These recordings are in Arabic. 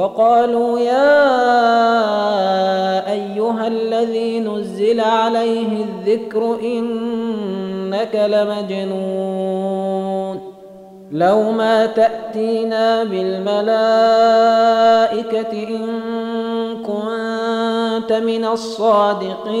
وقالوا يا أيها الذي نزل عليه الذكر إنك لمجنون. لو ما تأتينا بالملائكة إن كنت من الصادقين.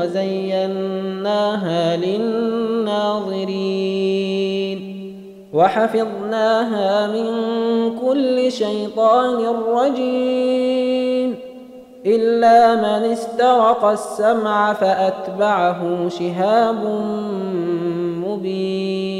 وزيناها للناظرين. وحفظناها من كل شيطان رجيم. إلا من استرق السمع فأتبعه شهاب مبين.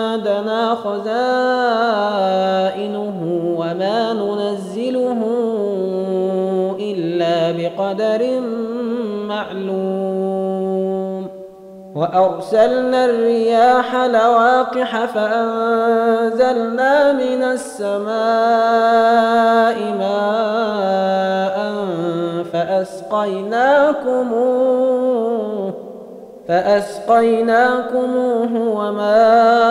عندنا خزائنه وما ننزله إلا بقدر معلوم. وأرسلنا الرياح لواقح فأنزلنا من السماء ماء فأسقيناكموه فأسقيناكموه وما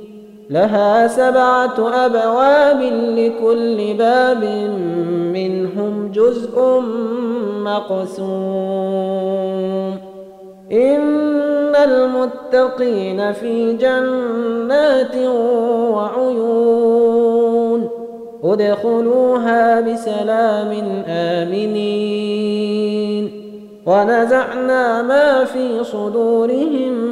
لها سبعة أبواب لكل باب منهم جزء مقسوم. إن المتقين في جنات وعيون. ادخلوها بسلام آمنين. ونزعنا ما في صدورهم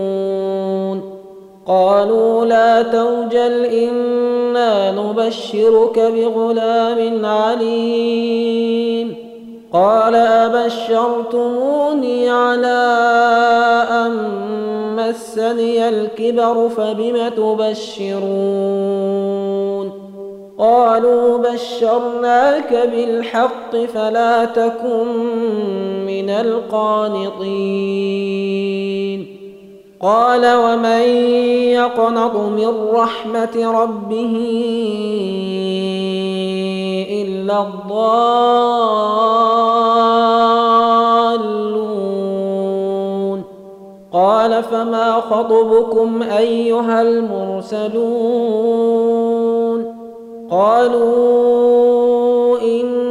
قالوا لا توجل إنا نبشرك بغلام عليم. قال أبشرتموني على أن مسني الكبر فبم تبشرون؟ قالوا بشرناك بالحق فلا تكن من القانطين. قال ومن يقنط من رحمة ربه إلا الضالون. قال فما خطبكم أيها المرسلون؟ قالوا إنا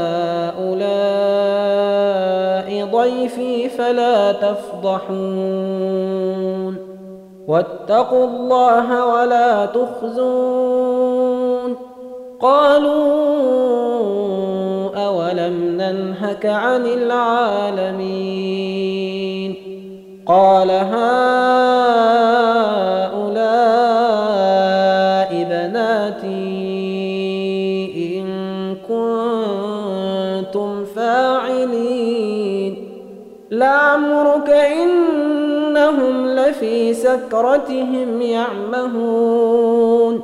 فلا تفضحون واتقوا الله ولا تخزون قالوا أولم ننهك عن العالمين قال هؤلاء لفي سكرتهم يعمهون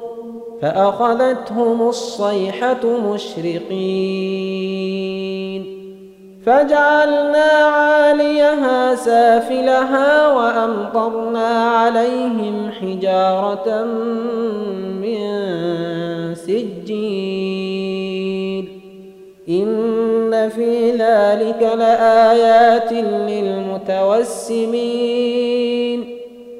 فأخذتهم الصيحة مشرقين فجعلنا عاليها سافلها وأمطرنا عليهم حجارة من سجيل إن في ذلك لآيات للمتوسمين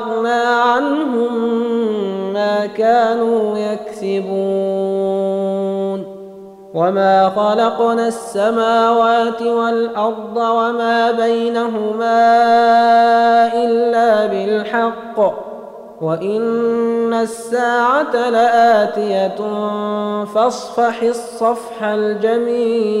أغنى عنهم ما كانوا يكسبون. وما خلقنا السماوات والأرض وما بينهما إلا بالحق. وإن الساعة لآتية فاصفح الصفح الجميل.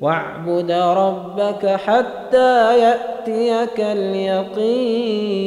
واعبد ربك حتى يأتيك اليقين.